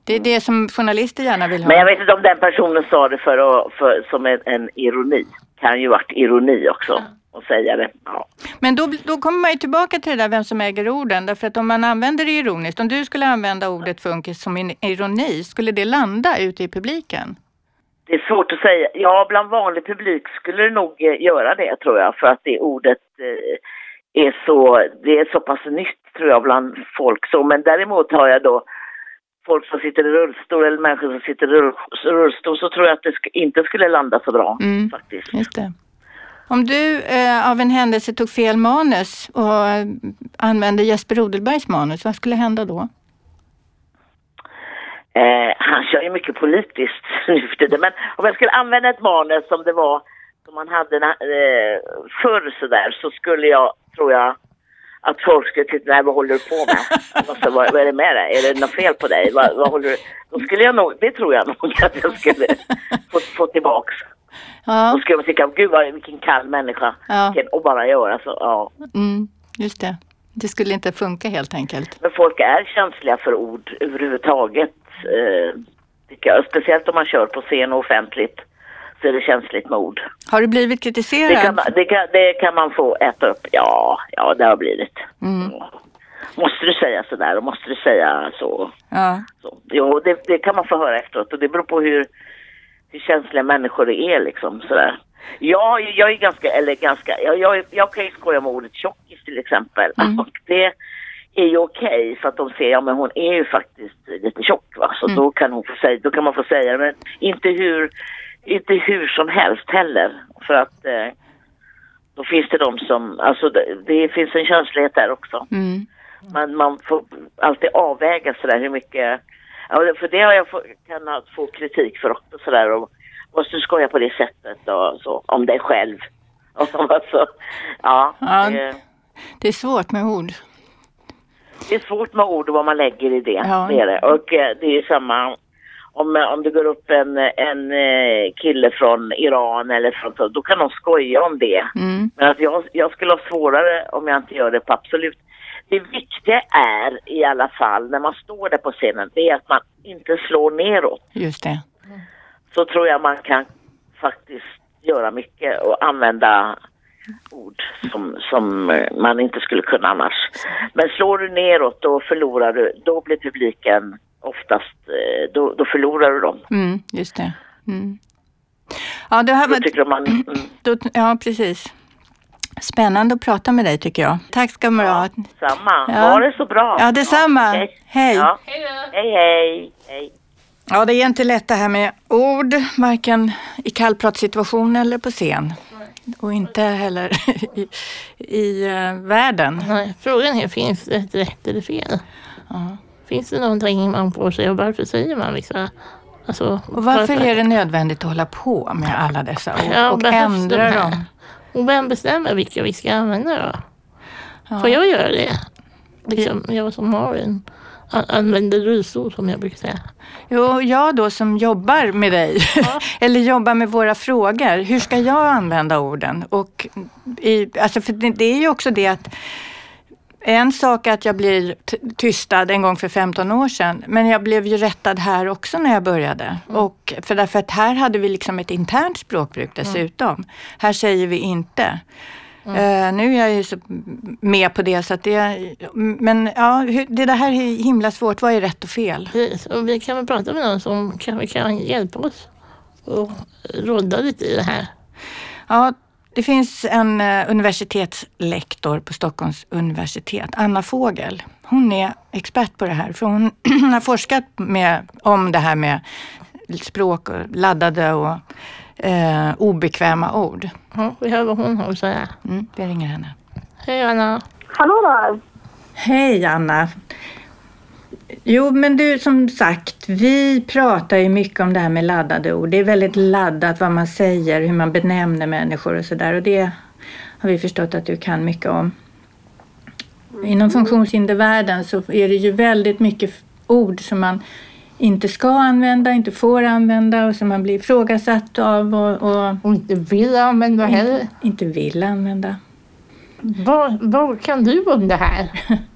det är det som journalister gärna vill ha. Men jag vet inte om den personen sa det för, att, för som en, en ironi. Kan ju varit ironi också. Att säga det. Ja. Men då, då kommer man ju tillbaka till det där vem som äger orden. Därför att om man använder det ironiskt, om du skulle använda ordet funkis som en ironi, skulle det landa ute i publiken? Det är svårt att säga. Ja, bland vanlig publik skulle det nog eh, göra det tror jag. För att det ordet eh, är så, det är så pass nytt tror jag bland folk. Så, men däremot har jag då folk som sitter i rullstol eller människor som sitter i rull- rullstol så tror jag att det inte skulle landa så bra Mm. faktiskt. Just det. Om du eh, av en händelse tog fel manus och eh, använde Jesper Odelbergs manus, vad skulle hända då? Eh, han kör ju mycket politiskt [LAUGHS] nu för tiden. Men om jag skulle använda ett manus som det var som man hade eh, förr sådär så skulle jag, tror jag, att folk skulle titta, nej vad håller du på med? Alltså, vad, vad är det med dig? Är det något fel på dig? Vad, vad håller du? Då skulle jag nog, det tror jag nog [LAUGHS] att jag skulle få, få tillbaks. Ja, Då skulle man tycka, gud vad, vilken kall människa. Ja. Och bara göra så, ja. mm, just det. Det skulle inte funka helt enkelt. Men folk är känsliga för ord överhuvudtaget. Eh, tycker jag. Speciellt om man kör på scen och offentligt så är det känsligt med ord. Har du blivit Det kan, kritiserad? det, kan, det kan man få äta upp. Ja, ja det har blivit. Mm, Måste du säga sådär och måste du säga så? ja. så. Jo, det, det kan man få höra efteråt och det beror på hur, hur känsliga människor är liksom sådär. Ja, jag är ganska, eller ganska, jag, jag, jag kan ju skoja med ordet tjockis till exempel. Mm. Och det är ju okej för att de ser, ja men hon är ju faktiskt lite tjock va, så Mm. då kan hon få säga, då kan man få säga det, men inte hur, inte hur som helst heller. För att eh, då finns det de som, alltså det, det finns en känslighet där också. Mm. Man, man får alltid avväga sådär hur mycket, ja, för det har jag få, kunnat få kritik för också sådär och måste du skoja på det sättet [LAUGHS] och så, om dig själv. alltså, ja, Ja. Det, Det är svårt med ord. det är svårt med ord och vad man lägger i det. Ja. Det är det. Och eh, det är ju samma om, eh, om det går upp en, en eh, kille från Iran eller från då kan de skoja om det. Mm. Men att jag, jag skulle ha svårare om jag inte gör det på absolut. Det viktiga är i alla fall när man står där på scenen, det är att man inte slår neråt. Just det. Så tror jag man kan faktiskt göra mycket och använda ord som, som eh, man inte skulle kunna annars. Men slår du neråt då förlorar du, då blir publiken oftast, eh, då, då förlorar du dem. Mm, just det. Mm. Ja, det här Då var, tycker de man, mm, [CLEARS THROAT] då, ja, precis. Spännande att prata med dig tycker jag. Tack ska du ha. samma. Ja. Ha det så bra. Ja, detsamma. okej. Hej. Ja. hej! Hej, hej. hej. Ja, det är inte lätt det här med ord, varken i kallpratssituation eller på scen. Och inte heller [LAUGHS] i, i uh, världen. Nej, frågan är, finns det ett rätt eller fel? Ja. Finns det någonting man får säga och varför säger man vissa Alltså, och varför är det nödvändigt att hålla på med alla dessa ord ja, och ändra de dem? Och vem bestämmer vilka vi ska använda då? Ja. Får jag göra det? Liksom, jag som har en använder rullstol som jag brukar säga. Jo, jag då som jobbar med dig, ja. [LAUGHS] eller jobbar med våra frågor, hur ska jag använda orden? Och i, alltså för det, det är ju också det att en sak är att jag blir tystad en gång för 15 år sedan, men jag blev ju rättad här också när jag började. Mm. Och för därför att här hade vi liksom ett internt språkbruk mm. dessutom. Mm. Här säger vi inte. Mm. Uh, nu är jag ju så med på det så att det, men ja, det, det här är himla svårt. Vad är rätt och fel? Precis, och vi kan väl prata med någon som kan, kan hjälpa oss och råda lite i det här. Ja, det finns en uh, universitetslektor på Stockholms universitet, Anna Fågel. Hon är expert på det här, för hon [CLEARS THROAT] har forskat med, om det här med språk och laddade och uh, obekväma ord. Ja, vi hör vad hon har att säga. Mm, vi ringer henne. Hej Anna! Hallå där! Hej Anna! Jo, men du som sagt, vi pratar ju mycket om det här med laddade ord. Det är väldigt laddat vad man säger, hur man benämner människor och sådär. Och det har vi förstått att du kan mycket om. Inom funktionshindervärlden så är det ju väldigt mycket ord som man inte ska använda, inte får använda och som man blir ifrågasatt av. Och, och, och inte vill använda heller. Inte, inte vill använda. Vad, vad kan du om det här? [LAUGHS]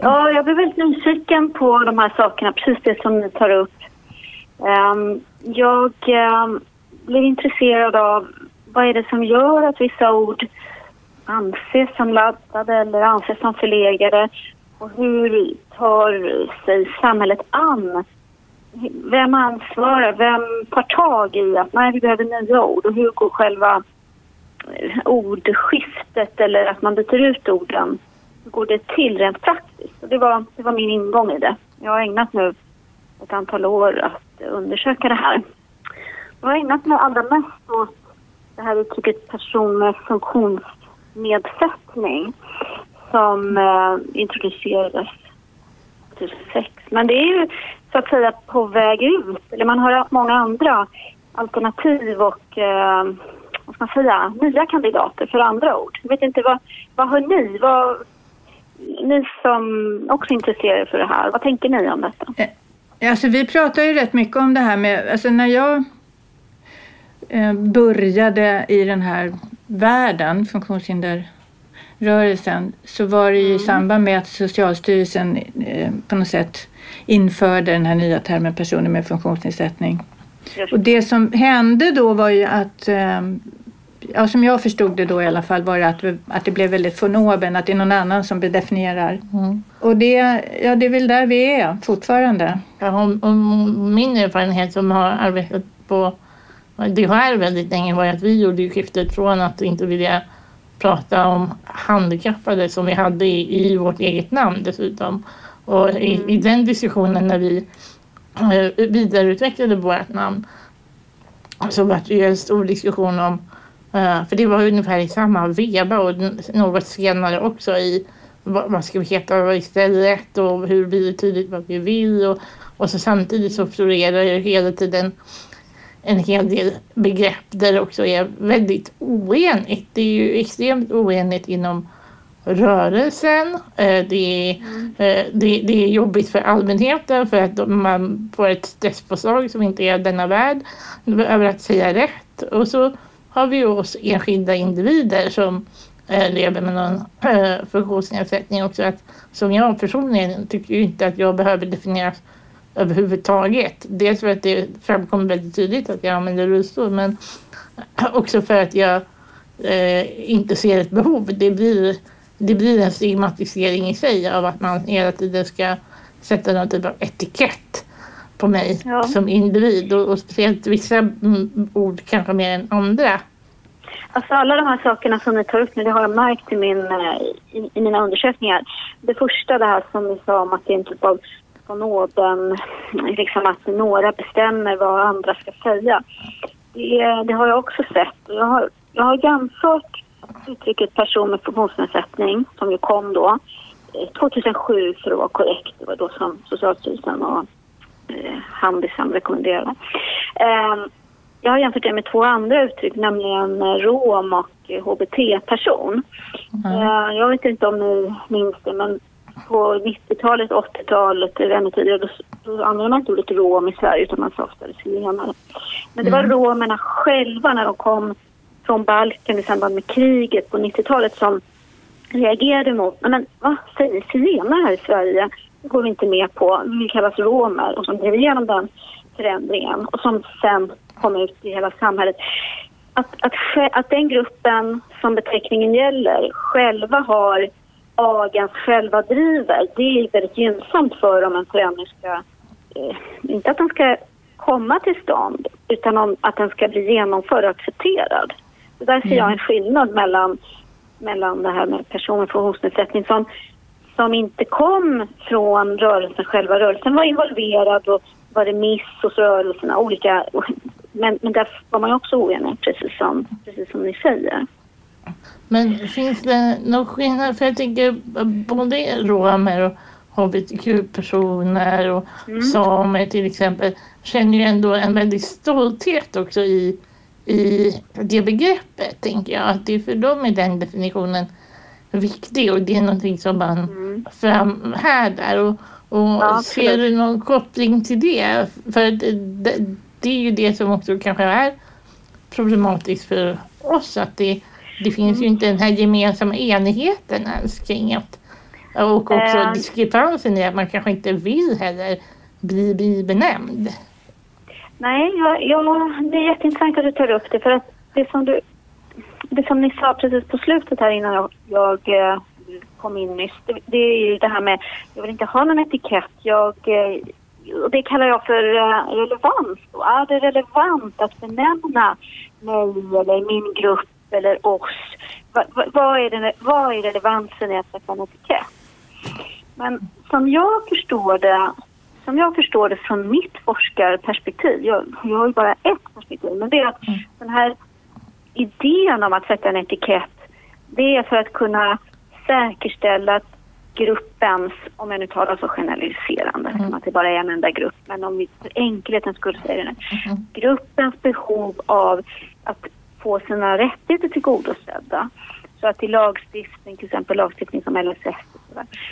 Ja, jag blir väldigt nyfiken på de här sakerna, precis det som ni tar upp. Ehm, jag ehm, blev intresserad av vad är det som gör att vissa ord anses som laddade eller anses som förlegade och hur tar sig samhället an? Vem ansvarar? Vem tar tag i att nej, vi behöver nya ord och hur går själva ordskiftet eller att man byter ut orden går det till rent praktiskt? Och det, var, det var min ingång i det. Jag har ägnat nu ett antal år att undersöka det här. Jag har ägnat mig allra mest åt det här uttrycket person med funktionsnedsättning som eh, introducerades 2006. Men det är ju så att säga på väg ut. Eller man har många andra alternativ och eh, vad ska man säga, nya kandidater för andra ord. Jag vet inte, vad, vad har ni? Vad, ni som också är intresserade för det här, vad tänker ni om detta? Eh, alltså vi pratar ju rätt mycket om det här med, alltså när jag eh, började i den här världen, funktionshinderrörelsen, så var det ju i mm. samband med att Socialstyrelsen eh, på något sätt införde den här nya termen personer med funktionsnedsättning. Och det som hände då var ju att ja, som jag förstod det då i alla fall var det att, att det blev väldigt fonoben, att det är någon annan som definierar. Mm. Och det, ja, det är väl där vi är fortfarande. Ja, och, och min erfarenhet som har arbetat på DHR väldigt länge var att vi gjorde skiftet från att inte vilja prata om handikappade som vi hade i, i vårt eget namn dessutom. Och i, i den diskussionen när vi eh, vidareutvecklade vårt namn så var det ju en stor diskussion om för det var ungefär i samma veva och något senare också i vad, ska vi heta istället och hur blir det tydligt vad vi vill och, och så samtidigt så florerar det hela tiden en hel del begrepp där det också är väldigt oenigt. Det är ju extremt oenigt inom rörelsen. Uh, det, är, uh, det, det, är jobbigt för allmänheten för att man får ett stresspåslag som inte är denna värld över att säga rätt. Och så har vi oss enskilda individer som eh, lever med någon eh, funktionsnedsättning också. Att, som jag personligen tycker inte att jag behöver definieras överhuvudtaget. Dels för att det framkommer väldigt tydligt att jag använder rullstol men [CLEARS THROAT] också för att jag eh, inte ser ett behov. Det blir, det blir en stigmatisering i sig av att man hela tiden ska sätta någon typ av etikett på mig ja. som individ och, och speciellt vissa mm, ord kanske mer än andra. Alltså alla de här sakerna som ni tar upp nu, det har jag märkt i, min, eh, i, i mina undersökningar. Det första det här som ni sa om att det är en typ av på nåden, liksom att några bestämmer vad andra ska säga. det, det har jag också sett. Jag har, jag har jämfört uttrycket person med funktionsnedsättning, som ju kom då, 2007 för att vara korrekt. Det var då som Socialstyrelsen och eh, Handisam rekommenderade. Eh, jag har jämfört det med två andra uttryck, nämligen rom och hbt-person. Mm. Eh, jag vet inte om ni minns det, men på 90-talet, 80-talet, ännu tidigare, då, då använde man inte ordet rom i Sverige utan man sa oftare zigenare. Men det var mm. romerna själva när de kom från Balkan i samband med kriget på 90-talet som reagerade mot, men vad säger zigenare här i Sverige? Går vi inte med på. Vi kallas romer och som drev igenom den förändringen och som sen kom ut i hela samhället. Att, att, att den gruppen som beteckningen gäller själva har agens själva driver, det är väldigt gynnsamt för om en förändring ska, eh, inte att den ska komma till stånd, utan om att den ska bli genomförd och accepterad. Så där ser jag mm. en skillnad mellan, mellan det här med personer med funktionsnedsättning som, som inte kom från rörelsen själva. Rörelsen var involverad och var remiss hos rörelserna, olika, men, men där var man ju också oenig, precis som, precis som ni säger. Men finns det någon skillnad? För jag tänker både romer och hbtq-personer och mm. samer till exempel känner ju ändå en väldigt stolthet också i i det begreppet, tänker jag. Att det för dem är den definitionen viktig och det är någonting som man mm. framhärdar. Och, och ja, ser du någon koppling till det? För det, det, det, är ju det som också kanske är problematiskt för oss, att det, det finns mm. ju inte den här gemensamma enigheten ens kring att och också äh, diskrepansen i att man kanske inte vill heller bli, bli benämnd. Nej, jag, jag, det är jätteintressant att du tar upp det för att det som, du, det som ni sa precis på slutet här innan jag, jag eh, kom in nyss, det, det, är ju det här med, jag vill inte ha någon etikett, jag, eh, det kallar jag för eh, relevans. Och är det relevant att benämna mig eller min grupp eller oss? Va, va, vad, är det, vad är relevansen i att sätta en etikett? Men som jag förstår det som jag förstår det från mitt forskarperspektiv, jag, jag har ju bara ett perspektiv, men det är att mm. den här idén om att sätta en etikett, det är för att kunna säkerställa att gruppens, om jag nu talar så generaliserande, mm. att det bara är en enda grupp, men om vi för enkelhetens skull säger det, mm. gruppens behov av att få sina rättigheter tillgodosedda. Så att i lagstiftning, till exempel lagstiftning som LSS,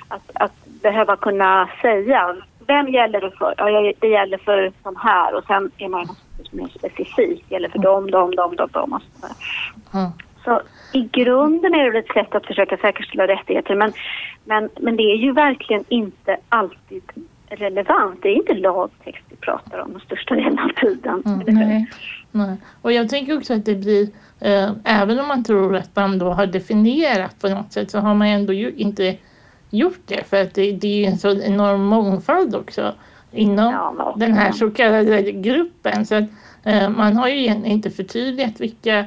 att, att behöva kunna säga vem gäller det för? Ja, det gäller för de här och sen är man mer specifik. Det gäller för dem, dem, dem, dem, dem och så mm. Så i grunden är det ett sätt att försöka säkerställa rättigheter men, men, men det är ju verkligen inte alltid relevant. Det är inte lagtext vi pratar om den största delen av tiden. Mm, nej, nej. Och jag tänker också att det blir, eh, även om man tror att man då har definierat på något sätt så har man ändå ju inte gjort det för att det, det är en så enorm mångfald också inom ja, den här så kallade gruppen. Så att, eh, man har ju egentligen inte förtydligat vilka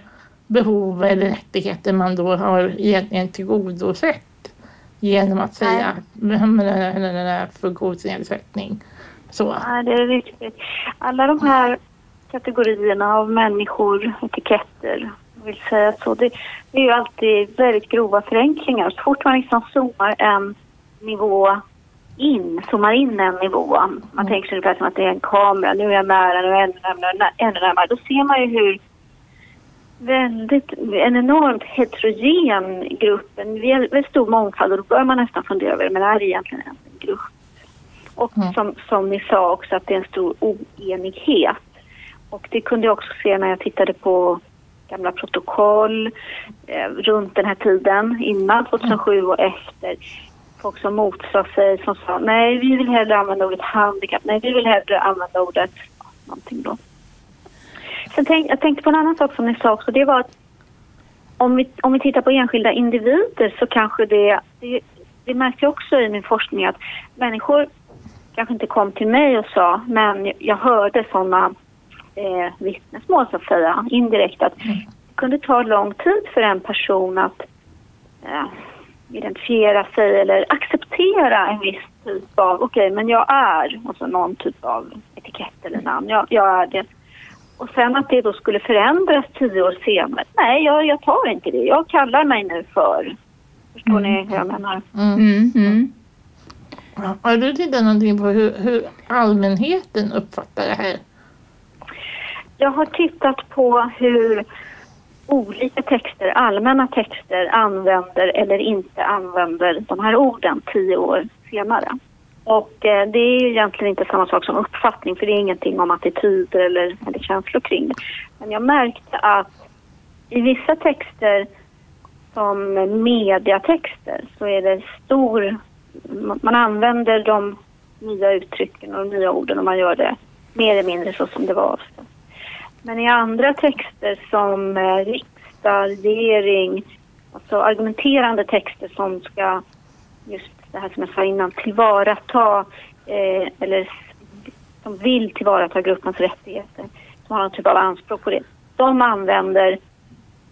behov eller rättigheter man då har egentligen tillgodosett genom att säga [LAUGHS] funktionsnedsättning. Så. Ja, det är riktigt. Alla de här kategorierna av människor, etiketter, vill säga så. Det, det, är ju alltid väldigt grova förenklingar. Så fort man liksom zoomar en nivå in, zoomar in en nivå, man mm. tänker sig ungefär som att det är en kamera, nu är jag nära, nu är jag ännu närmare, ännu närmare, då ser man ju hur väldigt, en enormt heterogen grupp, en väldigt stor mångfald och då börjar man nästan fundera över, men är det egentligen en grupp? Och mm. som, som ni sa också att det är en stor oenighet. Och det kunde jag också se när jag tittade på gamla protokoll eh, runt den här tiden, innan 2007 och efter. Folk som motsade sig, som sa nej, vi vill hellre använda ordet handikapp, nej, vi vill hellre använda ordet någonting då. Sen tänk, jag tänkte på en annan sak som ni sa också, det var att om vi, om vi tittar på enskilda individer så kanske det, det, det märkte jag också i min forskning att människor kanske inte kom till mig och sa, men jag hörde sådana eh, vittnesmål så att säga, indirekt att mm. det kunde ta lång tid för en person att eh, identifiera sig eller acceptera en viss typ av, okej okay, men jag är, alltså någon typ av etikett eller namn, jag, jag är det. och sen att det då skulle förändras tio år senare. Nej, jag, jag tar inte det. Jag kallar mig nu för. Förstår ni hur jag menar? Mm, mm. Ja, Har du tittat någonting på hur, hur allmänheten uppfattar det här? Jag har tittat på hur olika texter, allmänna texter, använder eller inte använder de här orden tio år senare. Och eh, det är ju egentligen inte samma sak som uppfattning för det är ingenting om attityder eller, eller känslor kring det. Men jag märkte att i vissa texter som mediatexter så är det stor... Man man använder de nya uttrycken och de nya orden och man gör det mer eller mindre så som det var avsett. Men i andra texter som eh, riksdag, regering, alltså argumenterande texter som ska, just det här som jag sa innan, tillvarata eh, eller som vill tillvarata gruppens rättigheter, som har någon typ av anspråk på det. De använder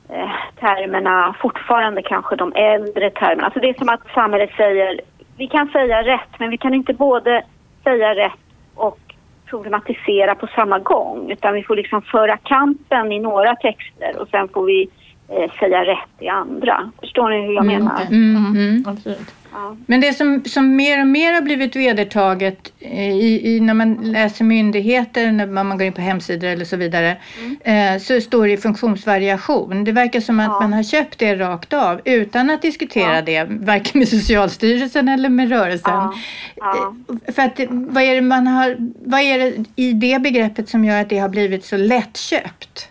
eh, termerna, fortfarande kanske de äldre termerna. Alltså det är som att samhället säger, vi kan säga rätt men vi kan inte både säga rätt och problematisera på samma gång utan vi får liksom föra kampen i några texter och sen får vi eh, säga rätt i andra. Förstår ni hur jag menar? Mm, mm. Absolut. Ja. Men det som, som mer och mer har blivit vedertaget eh, i, i, när man läser myndigheter, när man går in på hemsidor eller så vidare, eh, så står det funktionsvariation. Det verkar som att Ja. man har köpt det rakt av utan att diskutera Ja. det, varken med Socialstyrelsen eller med rörelsen. Eh, För att vad är det man har, vad är det i det begreppet som gör att det har blivit så lättköpt?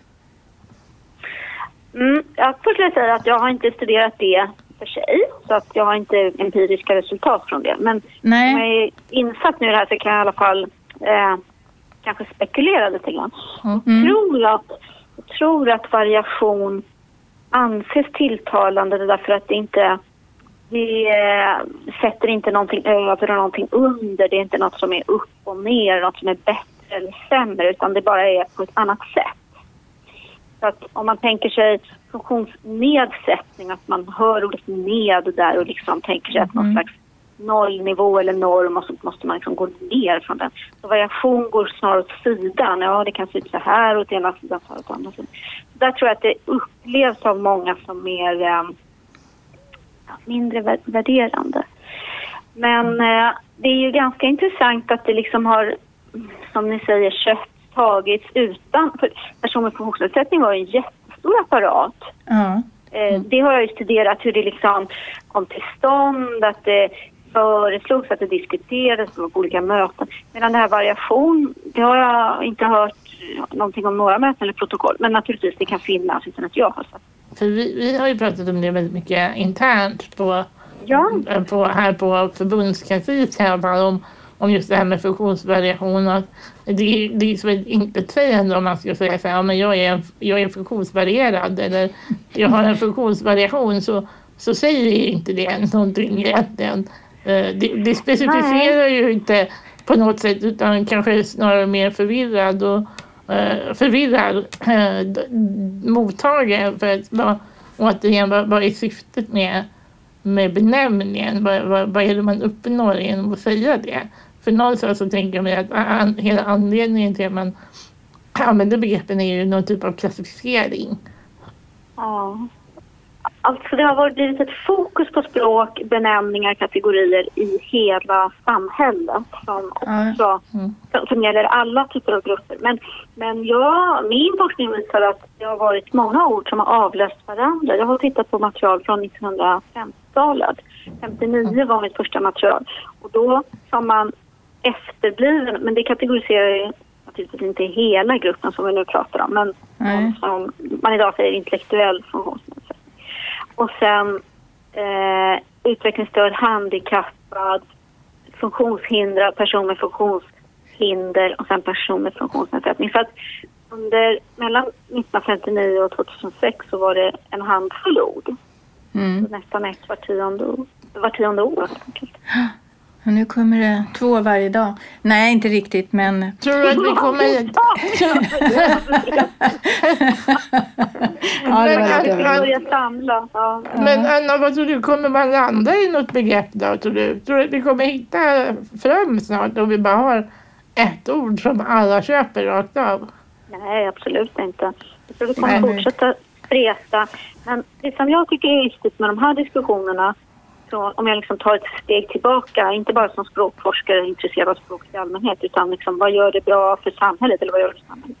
Mm, jag jag säga att jag har inte studerat det för sig så att jag har inte empiriska resultat från det. Men om Nej. jag är insatt nu i det här så kan jag i alla fall eh, kanske spekulera lite grann. Mm. Jag tror att, jag tror att variation anses tilltalande därför att det inte det eh, sätter inte någonting över och någonting under. Det är inte något som är upp och ner, något som är bättre eller sämre utan det bara är på ett annat sätt. Så att om man tänker sig funktionsnedsättning, att man hör ordet ned där och liksom tänker sig att någon slags nollnivå eller norm och så måste man liksom gå ner från den. Så variation går snarare åt sidan. Ja, det kan se ut så här åt ena sidan, så här åt andra sidan. Så där tror jag att det upplevs av många som mer eh, mindre vär- värderande. Men eh, det är ju ganska intressant att det liksom har, som ni säger, kött tagits utan... För person med funktionsnedsättning var ju en jättestor apparat. Ja. Eh, Det har jag ju studerat hur det liksom kom till stånd, att det föreslogs, att det diskuterades på olika möten. Medan det här variation, det har jag inte hört någonting om några möten eller protokoll. Men naturligtvis, det kan finnas utan att jag har sett. För vi, vi har ju pratat om det väldigt mycket internt på, Ja, på, här på förbundskansliet här bara om, om just det här med funktionsvariation. och Att det, är- det är så väldigt intetsägande om man ska säga så här, ja, men jag är, jag är funktionsvarierad eller jag har en funktionsvariation så, så säger inte det någonting egentligen. Eh, Det, det specificerar ju inte på något sätt utan kanske snarare mer förvirrad och eh, förvirrad eh, d- mottagare för att vad, återigen vad, vad är syftet med, med benämningen? Vad, vad, vad är det man uppnår genom att säga det? För någonstans så tänker jag mig att an, hela anledningen till att man använder begreppen är ju någon typ av klassificering. Ja. Alltså det har varit blivit ett fokus på språk, benämningar, kategorier i hela samhället som också Mm. som, som gäller alla typer av grupper. Men, men jag, min forskning visar att det har varit många ord som har avlöst varandra. Jag har tittat på material från 1950-talet. 59 var mitt första material. Och då sa man efterbliven, men det kategoriserar ju naturligtvis inte hela gruppen som vi nu pratar om, men någon som man idag säger intellektuell funktionsnedsättning. Och sen eh, utvecklingsstörd, handikappad, funktionshindrad, person med funktionshinder och sen person med funktionsnedsättning. Så att under, mellan 1959 och 2006 så var det en handfull ord. Mm. Nästan ett var tionde, var tionde år. helt enkelt. [GASPS] Och nu kommer det två varje dag. Nej, inte riktigt, men Tror du att vi kommer... [LAUGHS] Ja, det var Men-. Ja. Men Anna, vad tror du? Kommer man landa i något begrepp då? Tror du, tror du att vi kommer hitta fram snart och vi bara har ett ord som alla köper rakt av? Nej, absolut inte. Jag tror vi kommer fortsätta spreta. Men det som jag tycker är viktigt med de här diskussionerna, så om jag liksom tar ett steg tillbaka, inte bara som språkforskare intresserad av språk i allmänhet, utan liksom, vad gör det bra för samhället eller vad gör det för samhället?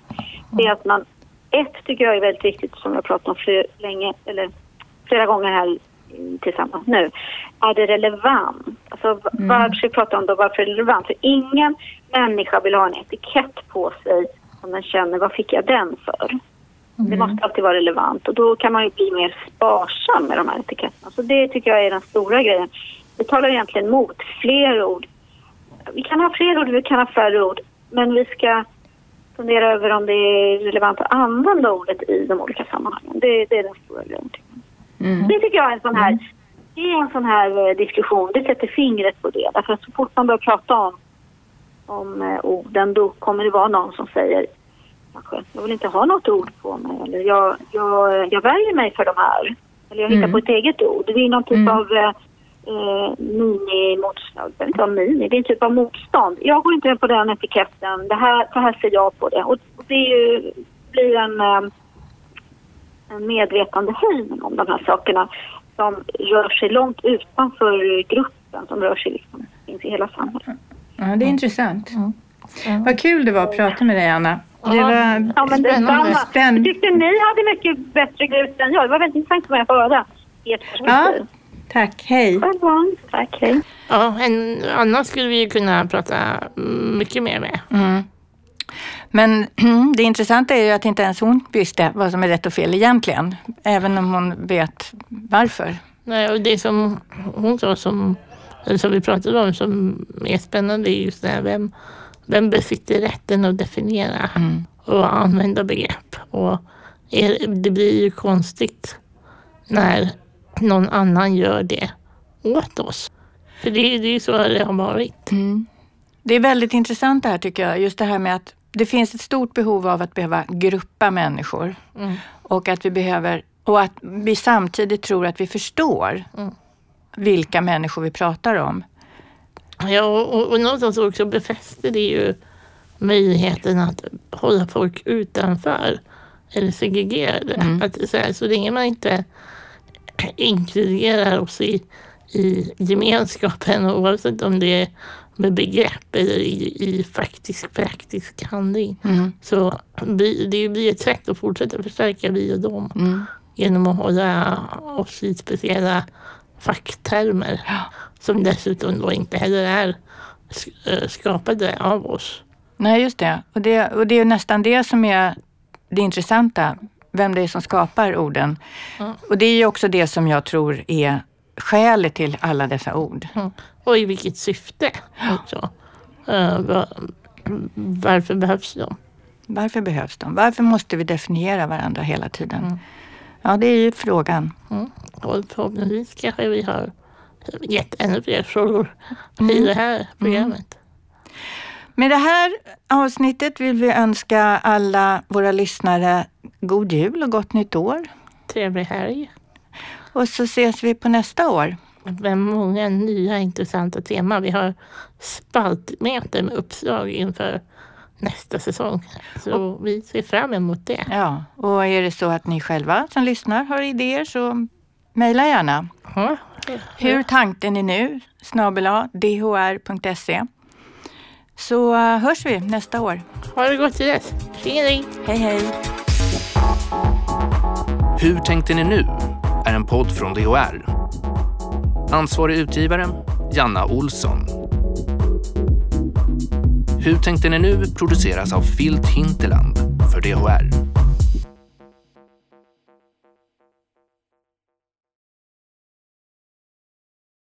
Det är att man, ett tycker jag är väldigt viktigt som jag pratat om fler, länge, eller flera gånger här tillsammans nu. Är det relevant? Alltså mm. varför pratar om då varför är det relevant? För ingen människa vill ha en etikett på sig som den känner, vad fick jag den för? Mm. Det måste alltid vara relevant och då kan man ju bli mer sparsam med de här etiketterna. Så det tycker jag är den stora grejen. Det talar egentligen mot fler ord. Vi kan ha fler ord, vi kan ha färre ord, men vi ska fundera över om det är relevant att använda ordet i de olika sammanhangen. Det, det är den stora grejen. Mm. Det tycker jag är en sån här, mm. det är en sån här eh, diskussion, det sätter fingret på det. Därför att så fort man börjar prata om, om eh, orden då kommer det vara någon som säger kanske, jag vill inte ha något ord på mig eller jag, jag, jag väljer mig för de här. Eller jag hittar mm. på ett eget ord. Det är någon typ mm. av eh, eh mini-motstånd. Det är inte mini, det är en typ av motstånd. Jag går inte på den etiketten. Det här, så här ser jag på det. Och det är ju, blir en, eh, en medvetandehöjning om de här sakerna som rör sig långt utanför gruppen, som rör sig liksom, finns i hela samhället. Ja, det är intressant. Mm. Mm. Vad kul det var att prata med dig, Anna. Det var ja, men spännande. spännande. Jag tyckte ni hade mycket bättre grus än jag. Det var väldigt intressant att höra ert Ja, tack. Hej. Tack, hej. Ja, en annan skulle vi kunna prata mycket mer med. Mm. Men [CLEARS THROAT] det intressanta är ju att inte ens hon visste vad som är rätt och fel egentligen. Även om hon vet varför. Nej, och det som hon sa som, som vi pratade om som är spännande är just det här vem, vem besitter rätten att definiera mm. och använda begrepp. Och är, det blir ju konstigt när någon annan gör det åt oss. För det, det är ju så det har varit. Mm. Det är väldigt intressant det här tycker jag. Just det här med att det finns ett stort behov av att behöva gruppa människor. Mm. Och att vi behöver och att vi samtidigt tror att vi förstår mm. vilka människor vi pratar om. Ja, och, och någonstans också befäster det ju möjligheten att hålla folk utanför eller segregerade. Mm. Att, så, här, så länge man inte inkluderar oss i, i gemenskapen oavsett om det är med begrepp eller i, i faktisk praktisk handling. Mm. Så det blir ett sätt att fortsätta förstärka vi och dem mm. genom att hålla oss i speciella facktermer ja. som dessutom då inte heller är eh, skapade av oss. Nej, just det. Och, det. och det är nästan det som är det intressanta, vem det är som skapar orden. Mm. Och det är ju också det som jag tror är skälet till alla dessa ord. Mm. Och i vilket syfte också. Uh, var, varför behövs de? Varför behövs de? Varför måste vi definiera varandra hela tiden? Mm. Ja, det är ju frågan. Mm. Och förhoppningsvis kanske vi har gett ännu fler frågor mm. i det här mm. programmet. Med det här avsnittet vill vi önska alla våra lyssnare god jul och gott nytt år. Trevlig helg. Och så ses vi på nästa år. Med många nya intressanta teman. Vi har spaltmeter med uppslag inför nästa säsong. Så och, vi ser fram emot det. Ja, och är det så att ni själva som lyssnar har idéer så mejla gärna. Ja. Hur tänkte ni nu? snabel dhr.se. Så uh, hörs vi nästa år. Ha det gott till dess. Hej hej. Hur tänkte ni nu? är en podd från DHR. Ansvarig utgivare Janna Olsson. Hur tänkte ni nu produceras av Filt Hinterland för DHR.